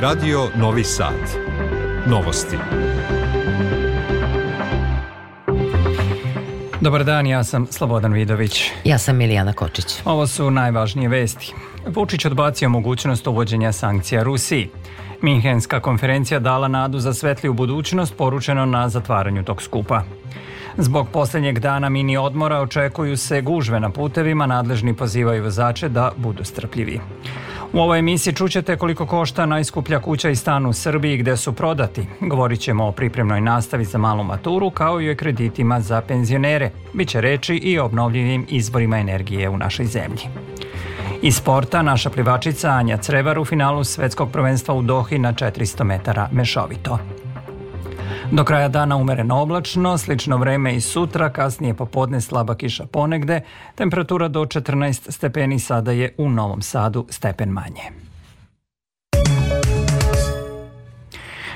Radio Novi Sad. Novosti. Dobar dan, ja sam Slobodan Vidović. Ja sam Milijana Kočić. Ovo su najvažnije vesti. Vučić odbacio mogućnost uvođenja sankcija Rusiji. Minhenska konferencija dala nadu za svetliju budućnost poručeno na zatvaranju tog skupa. Zbog poslednjeg dana mini odmora očekuju se gužve na putevima, nadležni pozivaju vozače da budu strpljivi. U ovoj emisiji čućete koliko košta najskuplja kuća i stan u Srbiji gde su prodati. Govorit ćemo o pripremnoj nastavi za malu maturu kao i o kreditima za penzionere. Biće reči i o obnovljivim izborima energije u našoj zemlji. Iz sporta naša plivačica Anja Crevar u finalu svetskog prvenstva u Dohi na 400 metara mešovito. Do kraja dana umereno oblačno, slično vreme i sutra, kasnije popodne slaba kiša ponegde, temperatura do 14 stepeni sada je u Novom Sadu stepen manje.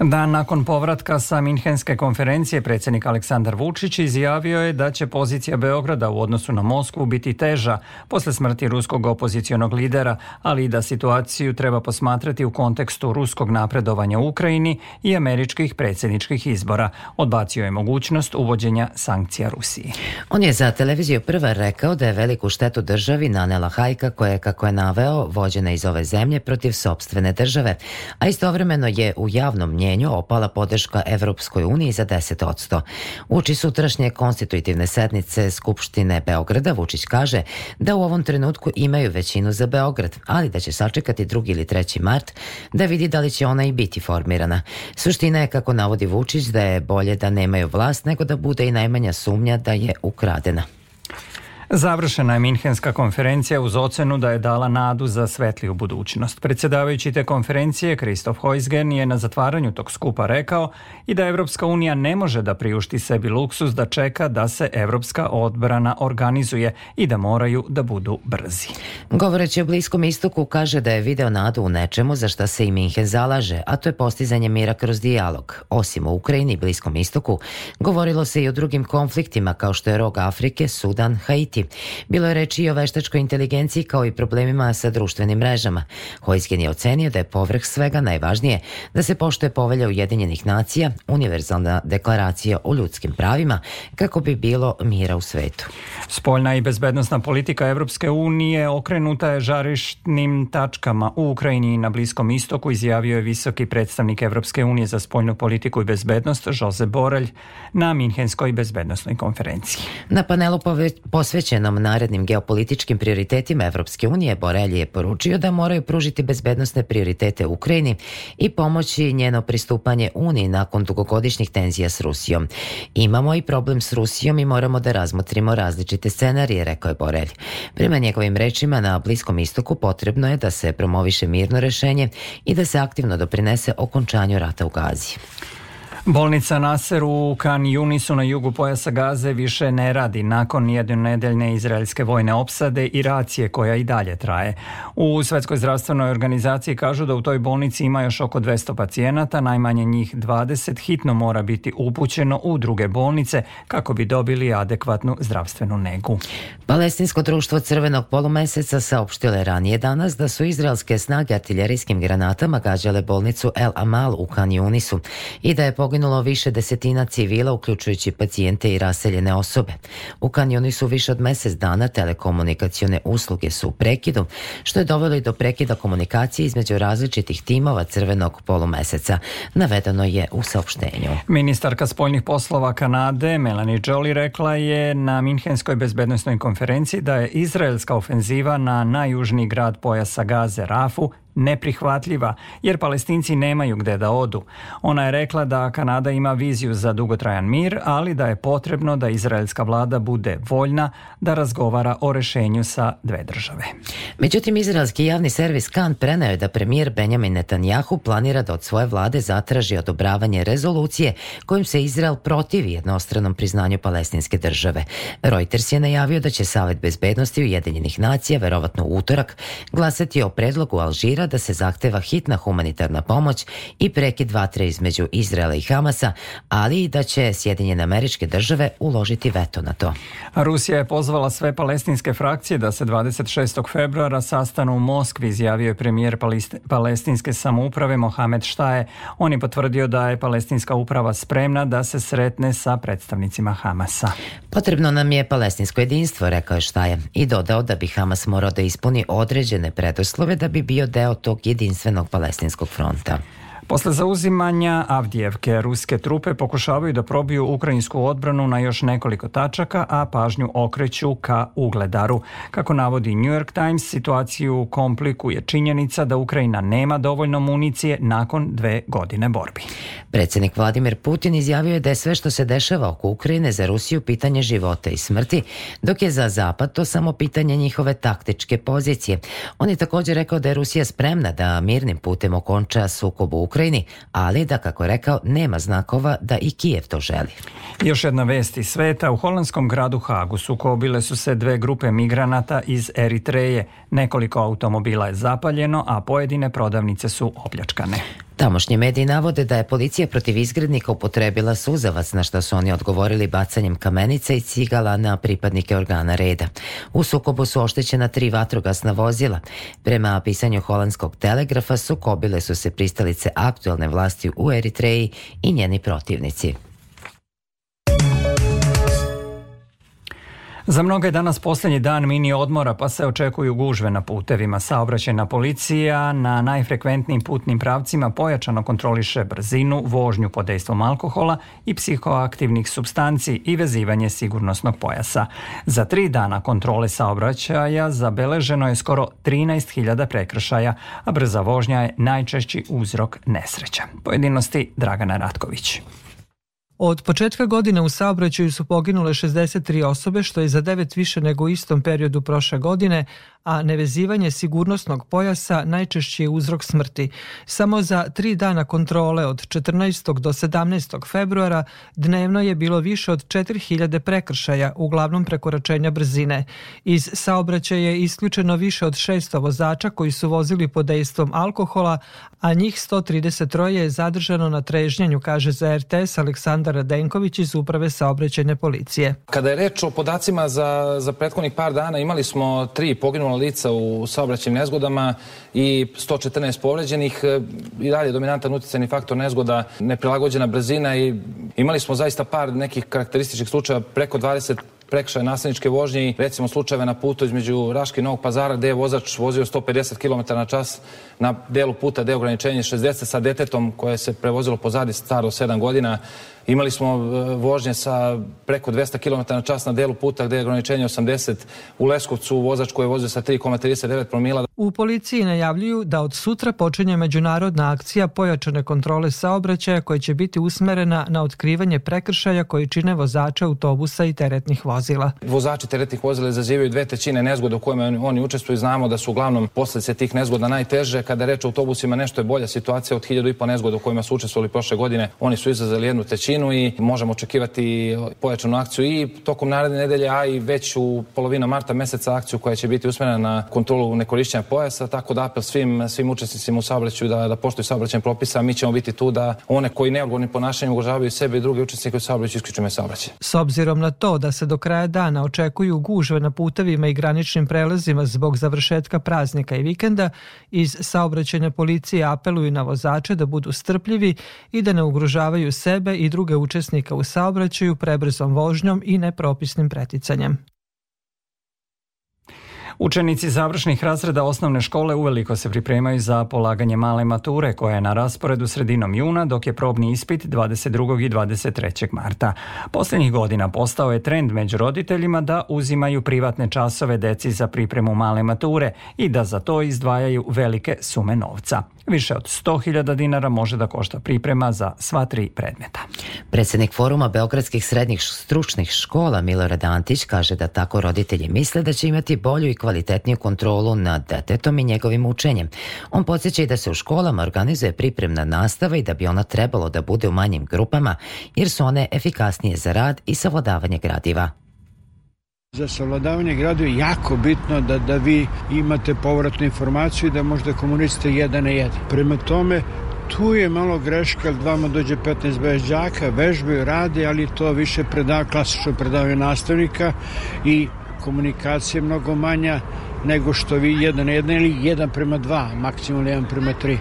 Dan nakon povratka sa Minhenske konferencije predsednik Aleksandar Vučić izjavio je da će pozicija Beograda u odnosu na Moskvu biti teža posle smrti ruskog opozicionog lidera, ali i da situaciju treba posmatrati u kontekstu ruskog napredovanja u Ukrajini i američkih predsedničkih izbora. Odbacio je mogućnost uvođenja sankcija Rusiji. On je za televiziju prva rekao da je veliku štetu državi nanela hajka koja je, kako je naveo, vođena iz ove zemlje protiv sobstvene države, a istovremeno je u javnom smanjenju opala podrška Evropskoj uniji za 10%. Uči sutrašnje konstitutivne sednice Skupštine Beograda Vučić kaže da u ovom trenutku imaju većinu za Beograd, ali da će sačekati 2. ili 3. mart da vidi da li će ona i biti formirana. Suština je, kako navodi Vučić, da je bolje da nemaju vlast nego da bude i najmanja sumnja da je ukradena. Završena je Minhenska konferencija uz ocenu da je dala nadu za svetliju budućnost. Predsedavajući te konferencije Kristof Hojsgen je na zatvaranju tog skupa rekao i da Evropska unija ne može da priušti sebi luksus da čeka da se evropska odbrana organizuje i da moraju da budu brzi. Govoreći o Bliskom istoku kaže da je video nadu u nečemu za šta se i Minhen zalaže, a to je postizanje mira kroz dijalog. Osim u Ukrajini i Bliskom istoku, govorilo se i o drugim konfliktima kao što je rog Afrike, Sudan, Haiti biti. Bilo je reči i o veštačkoj inteligenciji kao i problemima sa društvenim mrežama. Hojsken je ocenio da je povrh svega najvažnije da se poštuje povelja Ujedinjenih nacija, univerzalna deklaracija o ljudskim pravima, kako bi bilo mira u svetu. Spoljna i bezbednostna politika Evropske unije okrenuta je žarišnim tačkama u Ukrajini i na Bliskom istoku, izjavio je visoki predstavnik Evropske unije za spoljnu politiku i bezbednost Jose Borelj na Minhenskoj bezbednostnoj konferenciji. Na panelu posvećenom posvećenom narednim geopolitičkim prioritetima Evropske unije, Borelji je poručio da moraju pružiti bezbednostne prioritete Ukrajini i pomoći njeno pristupanje Uniji nakon dugogodišnjih tenzija s Rusijom. Imamo i problem s Rusijom i moramo da razmotrimo različite scenarije, rekao je Borelj. Prema njegovim rečima, na Bliskom istoku potrebno je da se promoviše mirno rešenje i da se aktivno doprinese okončanju rata u Gazi. Bolnica Nasser u Kan Junisu na jugu pojasa Gaze više ne radi nakon jednonedeljne izraelske vojne opsade i racije koja i dalje traje. U Svetskoj zdravstvenoj organizaciji kažu da u toj bolnici ima još oko 200 pacijenata, najmanje njih 20 hitno mora biti upućeno u druge bolnice kako bi dobili adekvatnu zdravstvenu negu. Palestinsko društvo Crvenog polumeseca saopštilo je ranije danas da su izraelske snage artiljerijskim granatama gađale bolnicu El Amal u Kan Junisu i da je pogledan poginulo više desetina civila, uključujući pacijente i raseljene osobe. U kanjoni su više od mesec dana telekomunikacione usluge su u prekidu, što je dovelo i do prekida komunikacije između različitih timova crvenog polumeseca, navedeno je u saopštenju. Ministarka spoljnih poslova Kanade Melanie Jolie rekla je na Minhenskoj bezbednostnoj konferenciji da je izraelska ofenziva na najjužniji grad pojasa Gaze Rafu neprihvatljiva jer palestinci nemaju gde da odu. Ona je rekla da Kanada ima viziju za dugotrajan mir, ali da je potrebno da izraelska vlada bude voljna da razgovara o rešenju sa dve države. Međutim, izraelski javni servis Kan preneo je da premijer Benjamin Netanjahu planira da od svoje vlade zatraži odobravanje rezolucije kojim se Izrael protivi jednostranom priznanju palestinske države. Reuters je najavio da će Savet bezbednosti Ujedinjenih nacija verovatno utorak glasati o predlogu Alžira smatra da se zahteva hitna humanitarna pomoć i prekid vatre između Izraela i Hamasa, ali i da će Sjedinjene američke države uložiti veto na to. Rusija je pozvala sve palestinske frakcije da se 26. februara sastanu u Moskvi, izjavio je premijer palestinske samouprave Mohamed Štaje. On je potvrdio da je palestinska uprava spremna da se sretne sa predstavnicima Hamasa. Potrebno nam je palestinsko jedinstvo, rekao je Štaje i dodao da bi Hamas morao da ispuni određene predoslove da bi bio deo tog jedinstvenog palestinskog fronta? Posle zauzimanja Avdijevke, ruske trupe pokušavaju da probiju ukrajinsku odbranu na još nekoliko tačaka, a pažnju okreću ka Ugledaru. Kako navodi New York Times, situaciju komplikuje činjenica da Ukrajina nema dovoljno municije nakon dve godine borbi. Predsednik Vladimir Putin izjavio je da je sve što se dešava oko Ukrajine za Rusiju pitanje života i smrti, dok je za Zapad to samo pitanje njihove taktičke pozicije. On je takođe rekao da je Rusija spremna da mirnim putem okonča sukobu Ukrajine Ukrajini, ali da, kako rekao, nema znakova da i Kijev to želi. Još jedna vest iz sveta, u holandskom gradu Hagu sukobile su se dve grupe migranata iz Eritreje. Nekoliko automobila je zapaljeno, a pojedine prodavnice su opljačkane. Tamošnje mediji navode da je policija protiv izgrednika upotrebila suzavac na što su oni odgovorili bacanjem kamenica i cigala na pripadnike organa reda. U sukobu su oštećena tri vatrogasna vozila. Prema pisanju holandskog telegrafa sukobile su se pristalice aktuelne vlasti u Eritreji i njeni protivnici. Za mnoga je danas poslednji dan mini odmora, pa se očekuju gužve na putevima. Saobraćena policija na najfrekventnijim putnim pravcima pojačano kontroliše brzinu, vožnju pod dejstvom alkohola i psihoaktivnih substanci i vezivanje sigurnosnog pojasa. Za tri dana kontrole saobraćaja zabeleženo je skoro 13.000 prekršaja, a brza vožnja je najčešći uzrok nesreća. Pojedinosti Dragana Ratković. Od početka godine u saobraćaju su poginule 63 osobe, što je za 9 više nego u istom periodu prošle godine, a nevezivanje sigurnosnog pojasa najčešći je uzrok smrti. Samo za tri dana kontrole od 14. do 17. februara dnevno je bilo više od 4000 prekršaja, uglavnom prekoračenja brzine. Iz saobraćaja je isključeno više od 600 vozača koji su vozili pod dejstvom alkohola, a njih 133 je zadržano na trežnjenju, kaže za RTS Aleksandar Radenković iz Uprave saobraćajne policije. Kada je reč o podacima za, za prethodnih par dana, imali smo tri poginula lica u saobraćajnim nezgodama i 114 povređenih. E, I dalje dominantan uticajni faktor nezgoda, neprilagođena brzina i imali smo zaista par nekih karakterističnih slučaja, preko 20 prekšaje nasilničke vožnje i recimo slučajeve na putu između Raške i Novog pazara gde je vozač vozio 150 km na čas na delu puta gde je ograničenje 60 sa detetom koje se prevozilo pozadi staro 7 godina. Imali smo e, vožnje sa preko 200 km na čas na delu puta gde je ograničenje 80 u Leskovcu vozač koji je vozio sa 3,39 promila. U policiji najavljuju da od sutra počinje međunarodna akcija pojačane kontrole saobraćaja koja će biti usmerena na otkrivanje prekršaja koji čine vozače autobusa i teretnih vozila. Vozači teretnih vozila izazivaju dve trećine nezgoda u kojima oni učestvuju. Znamo da su uglavnom posledice tih nezgoda najteže. Kada reče o autobusima nešto je bolja situacija od i 1500 nezgoda u kojima su učestvovali prošle godine. Oni su izazvali jednu trećinu i možemo očekivati pojačanu akciju i tokom naredne nedelje, a i već u polovina marta meseca akciju koja će biti usmerena na kontrolu nekorišćenja pojasa, tako da apel svim, svim učesnicima u saobraćaju da, da poštuju saobraćajne propisa, mi ćemo biti tu da one koji neodgovornim ponašanjem ugrožavaju sebe i druge učesnike u saobraćaju isključimo saobraćaj. S obzirom na to da se do kraja dana očekuju gužve na putevima i graničnim prelazima zbog završetka praznika i vikenda, iz saobraćajne policije apeluju na vozače da budu strpljivi i da ne ugrožavaju sebe i druge učesnike u saobraćaju prebrzom vožnjom i nepropisnim preticanjem. Učenici završnih razreda osnovne škole uveliko se pripremaju za polaganje male mature koja je na rasporedu sredinom juna dok je probni ispit 22. i 23. marta. Poslednjih godina postao je trend među roditeljima da uzimaju privatne časove deci za pripremu male mature i da za to izdvajaju velike sume novca. Više od 100.000 dinara može da košta priprema za sva tri predmeta. Predsednik foruma Beogradskih srednjih stručnih škola Milorad Antić kaže da tako roditelji misle da će imati bolju i kvalitetniju kontrolu nad detetom i njegovim učenjem. On podsjeća i da se u školama organizuje pripremna nastava i da bi ona trebalo da bude u manjim grupama, jer su one efikasnije za rad i savladavanje gradiva. Za savladavanje gradiva je jako bitno da, da vi imate povratnu informaciju i da možda komunicite jedan na jedan. Prema tome, tu je malo greška, jer vama dođe 15-20 džaka, vežbaju, rade, ali to više predava, klasično predavaju nastavnika i komunikacija mnogo manja nego što vi jedan na jedan ili jedan prema dva, maksimum jedan prema tri.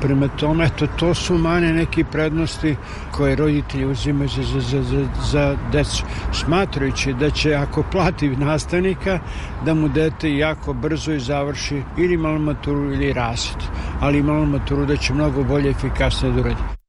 Prema tome, eto, to su mane neke prednosti koje roditelji uzimaju za, za, za, za, za decu, smatrajući da će ako plati nastavnika, da mu dete jako brzo i završi ili malo maturu ili rasit, ali malo maturu da će mnogo bolje efikasno da uradi.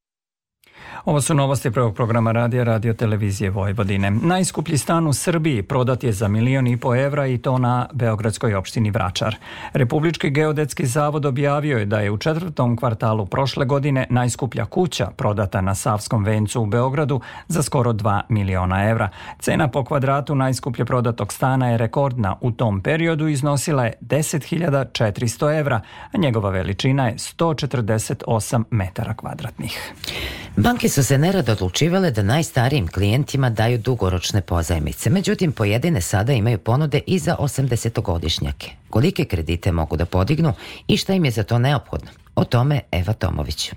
Ovo su novosti prvog programa radija Radio Televizije Vojvodine. Najskuplji stan u Srbiji prodat je za milion i po evra i to na Beogradskoj opštini Vračar. Republički geodetski zavod objavio je da je u četvrtom kvartalu prošle godine najskuplja kuća prodata na Savskom vencu u Beogradu za skoro 2 miliona evra. Cena po kvadratu najskuplje prodatog stana je rekordna. U tom periodu iznosila je 10.400 evra, a njegova veličina je 148 metara kvadratnih. Banke su se nerado odlučivale da najstarijim klijentima daju dugoročne pozajmice, međutim pojedine sada imaju ponude i za 80-godišnjake. Kolike kredite mogu da podignu i šta im je za to neophodno? O tome Eva Tomović.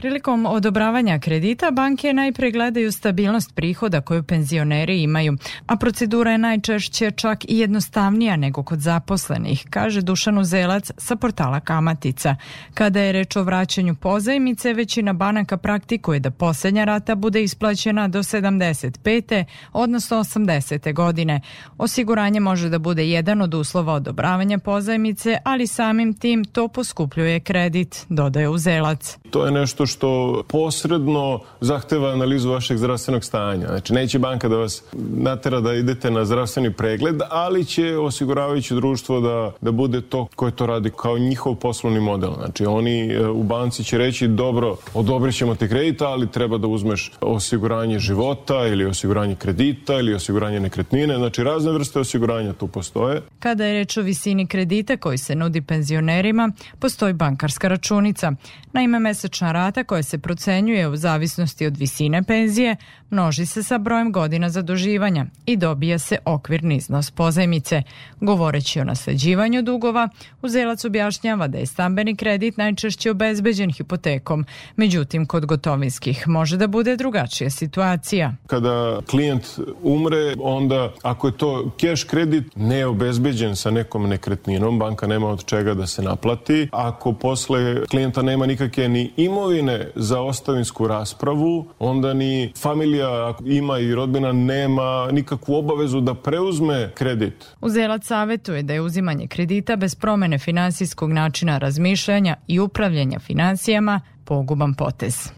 Prilikom odobravanja kredita banke najpre gledaju stabilnost prihoda koju penzioneri imaju, a procedura je najčešće čak i jednostavnija nego kod zaposlenih, kaže Dušan Uzelac sa portala Kamatica. Kada je reč o vraćanju pozajmice, većina banaka praktikuje da poslednja rata bude isplaćena do 75. odnosno 80. godine. Osiguranje može da bude jedan od uslova odobravanja pozajmice, ali samim tim to poskupljuje kredit, dodaje Uzelac. To je nešto što posredno zahteva analizu vašeg zdravstvenog stanja. Znači, neće banka da vas natera da idete na zdravstveni pregled, ali će osiguravajuće društvo da, da bude to koje to radi kao njihov poslovni model. Znači, oni e, u banci će reći, dobro, odobrit ćemo ti kredita, ali treba da uzmeš osiguranje života ili osiguranje kredita ili osiguranje nekretnine. Znači, razne vrste osiguranja tu postoje. Kada je reč o visini kredita koji se nudi penzionerima, postoji bankarska računica. Naime, mesečna rata plata koja se procenjuje u zavisnosti od visine penzije množi se sa brojem godina zaduživanja i dobija se okvirni iznos pozajmice. Govoreći o nasleđivanju dugova, uzelac objašnjava da je stambeni kredit najčešće obezbeđen hipotekom, međutim kod gotovinskih može da bude drugačija situacija. Kada klijent umre, onda ako je to cash kredit ne je obezbeđen sa nekom nekretninom, banka nema od čega da se naplati. Ako posle klijenta nema nikakve ni imovine, vremene za ostavinsku raspravu, onda ni familija ako ima i rodbina nema nikakvu obavezu da preuzme kredit. Uzelac savetuje da je uzimanje kredita bez promene finansijskog načina razmišljanja i upravljanja financijama poguban potez.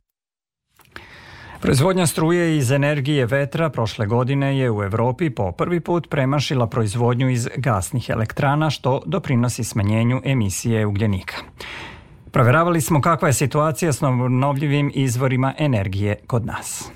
Proizvodnja struje iz energije vetra prošle godine je u Evropi po prvi put premašila proizvodnju iz gasnih elektrana, što doprinosi smanjenju emisije ugljenika. Proveravali smo kakva je situacija s obnovljivim izvorima energije kod nas.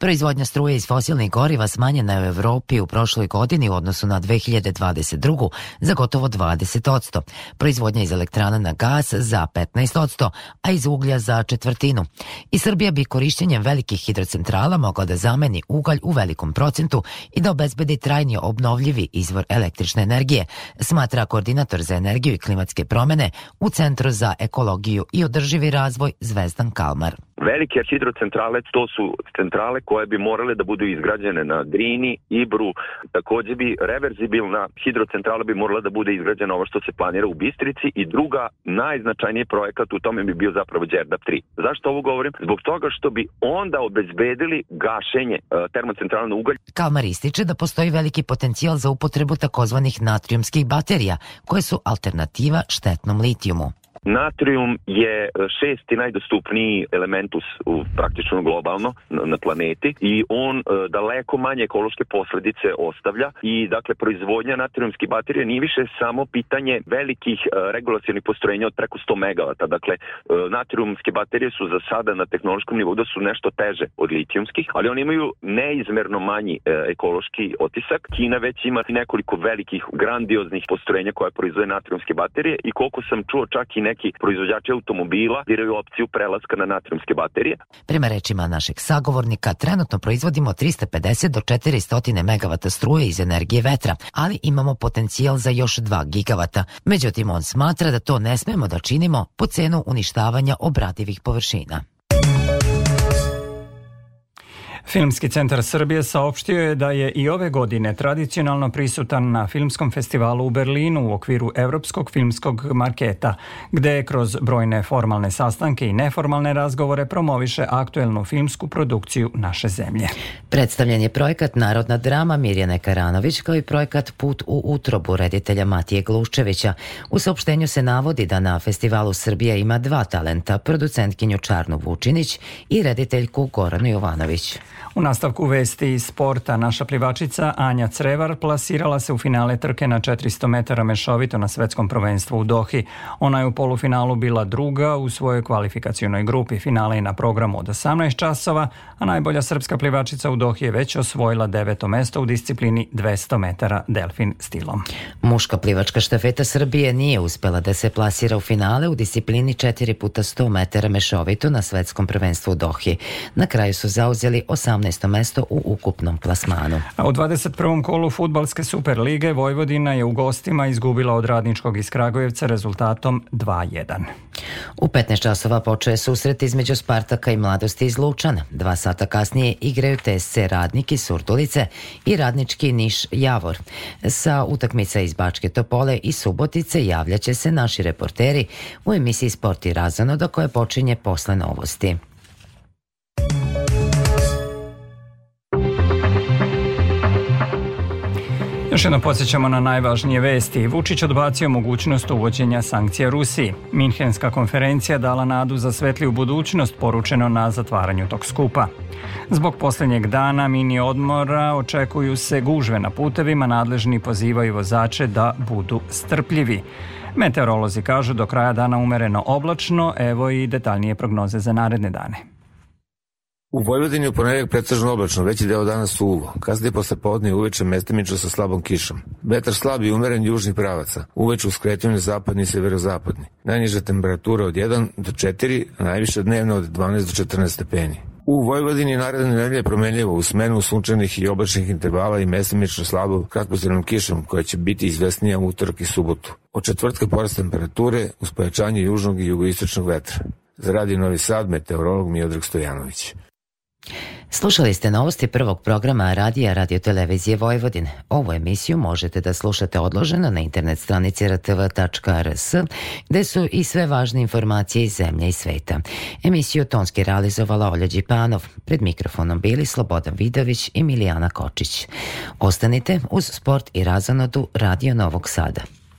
Proizvodnja struje iz fosilnih goriva smanjena je u Evropi u prošloj godini u odnosu na 2022. za gotovo 20%, proizvodnja iz elektrana na gas za 15%, a iz uglja za četvrtinu. I Srbija bi korišćenjem velikih hidrocentrala mogla da zameni ugalj u velikom procentu i da obezbedi trajni obnovljivi izvor električne energije, smatra koordinator za energiju i klimatske promene u Centru za ekologiju i održivi razvoj Zvezdan Kalmar. Velike hidrocentrale, to su centrale koje bi morale da budu izgrađene na Drini, Ibru, takođe bi reverzibilna hidrocentrala bi morala da bude izgrađena ovo što se planira u Bistrici i druga najznačajniji projekat u tome bi bio zapravo Đerdap 3. Zašto ovo govorim? Zbog toga što bi onda obezbedili gašenje e, termocentrala na ugalj. Kalmar ističe da postoji veliki potencijal za upotrebu takozvanih natrijumskih baterija, koje su alternativa štetnom litijumu. Natrijum je e, šesti najdostupniji element u, praktično globalno na, na planeti i on e, daleko manje ekološke posledice ostavlja i dakle proizvodnja natrijumskih baterija nije više samo pitanje velikih e, regulacijonih postrojenja od preko 100 MW. Dakle, e, natrijumske baterije su za sada na tehnološkom nivou da su nešto teže od litijumskih, ali oni imaju neizmerno manji e, ekološki otisak. Kina već ima nekoliko velikih grandioznih postrojenja koja proizvode natrijumske baterije i koliko sam čuo čak i ne neki proizvođači automobila biraju opciju prelaska na natriumske baterije. Prema rečima našeg sagovornika, trenutno proizvodimo 350 do 400 MW struje iz energije vetra, ali imamo potencijal za još 2 GW. Međutim, on smatra da to ne smemo da činimo po cenu uništavanja obradivih površina. Filmski centar Srbije saopštio je da je i ove godine tradicionalno prisutan na Filmskom festivalu u Berlinu u okviru Evropskog filmskog marketa, gde je kroz brojne formalne sastanke i neformalne razgovore promoviše aktuelnu filmsku produkciju naše zemlje. Predstavljen je projekat Narodna drama Mirjane Karanović kao i projekat Put u utrobu reditelja Matije Gluščevića. U saopštenju se navodi da na festivalu Srbija ima dva talenta, producentkinju Čarnu Vučinić i rediteljku Goranu Jovanović. U nastavku vesti iz sporta naša plivačica Anja Crevar plasirala se u finale trke na 400 metara mešovito na svetskom prvenstvu u Dohi. Ona je u polufinalu bila druga u svojoj kvalifikacionoj grupi. Finale je na programu od 18 časova, a najbolja srpska plivačica u Dohi je već osvojila deveto mesto u disciplini 200 metara delfin stilom. Muška plivačka štafeta Srbije nije uspela da se plasira u finale u disciplini 4 puta 100 metara mešovito na svetskom prvenstvu u Dohi. Na kraju su zauzeli 18 18. mesto u ukupnom plasmanu. A u 21. kolu futbalske Superlige Vojvodina je u gostima izgubila od radničkog iz Kragujevca rezultatom 2-1. U 15 časova počeo susret između Spartaka i mladosti iz Lučana. Dva sata kasnije igraju TSC Radnik iz Surdulice i radnički Niš Javor. Sa utakmica iz Bačke Topole i Subotice javljaće se naši reporteri u emisiji Sport i razonoda koja počinje posle novosti. Još jedno podsjećamo na najvažnije vesti. Vučić odbacio mogućnost uvođenja sankcija Rusiji. Minhenska konferencija dala nadu za svetliju budućnost poručeno na zatvaranju tog skupa. Zbog posljednjeg dana mini odmora očekuju se gužve na putevima, nadležni pozivaju vozače da budu strpljivi. Meteorolozi kažu do kraja dana umereno oblačno, evo i detaljnije prognoze za naredne dane. U Vojvodini u ponedeljak pretežno oblačno, veći deo dana suvo. Kasnije posle podne i uveče mestimično sa slabom kišom. Vetar slab i umeren južnih pravaca. Uveče uz kretanju zapadni i severozapadni. Najniža temperatura od 1 do 4, a najviša dnevna od 12 do 14 stepeni. U Vojvodini naredne nedelje promenljivo u smenu sunčanih i oblačnih intervala i mestimično slabo kratkozemnom kišom koja će biti izvesnija u utorak i subotu. Od četvrtka porast temperature uz pojačanje južnog i jugoistočnog vetra. Za Radio Novi Sad, meteorolog Miodrag Stojanović. Slušali ste novosti prvog programa radija Radio Televizije Vojvodine. Ovu emisiju možete da slušate odloženo na internet stranici rtv.rs, gde su i sve važne informacije iz zemlje i sveta. Emisiju tonski realizovala Olja Đipanov. Pred mikrofonom bili Slobodan Vidović i Milijana Kočić. Ostanite uz sport i razonodu Radio Novog Sada.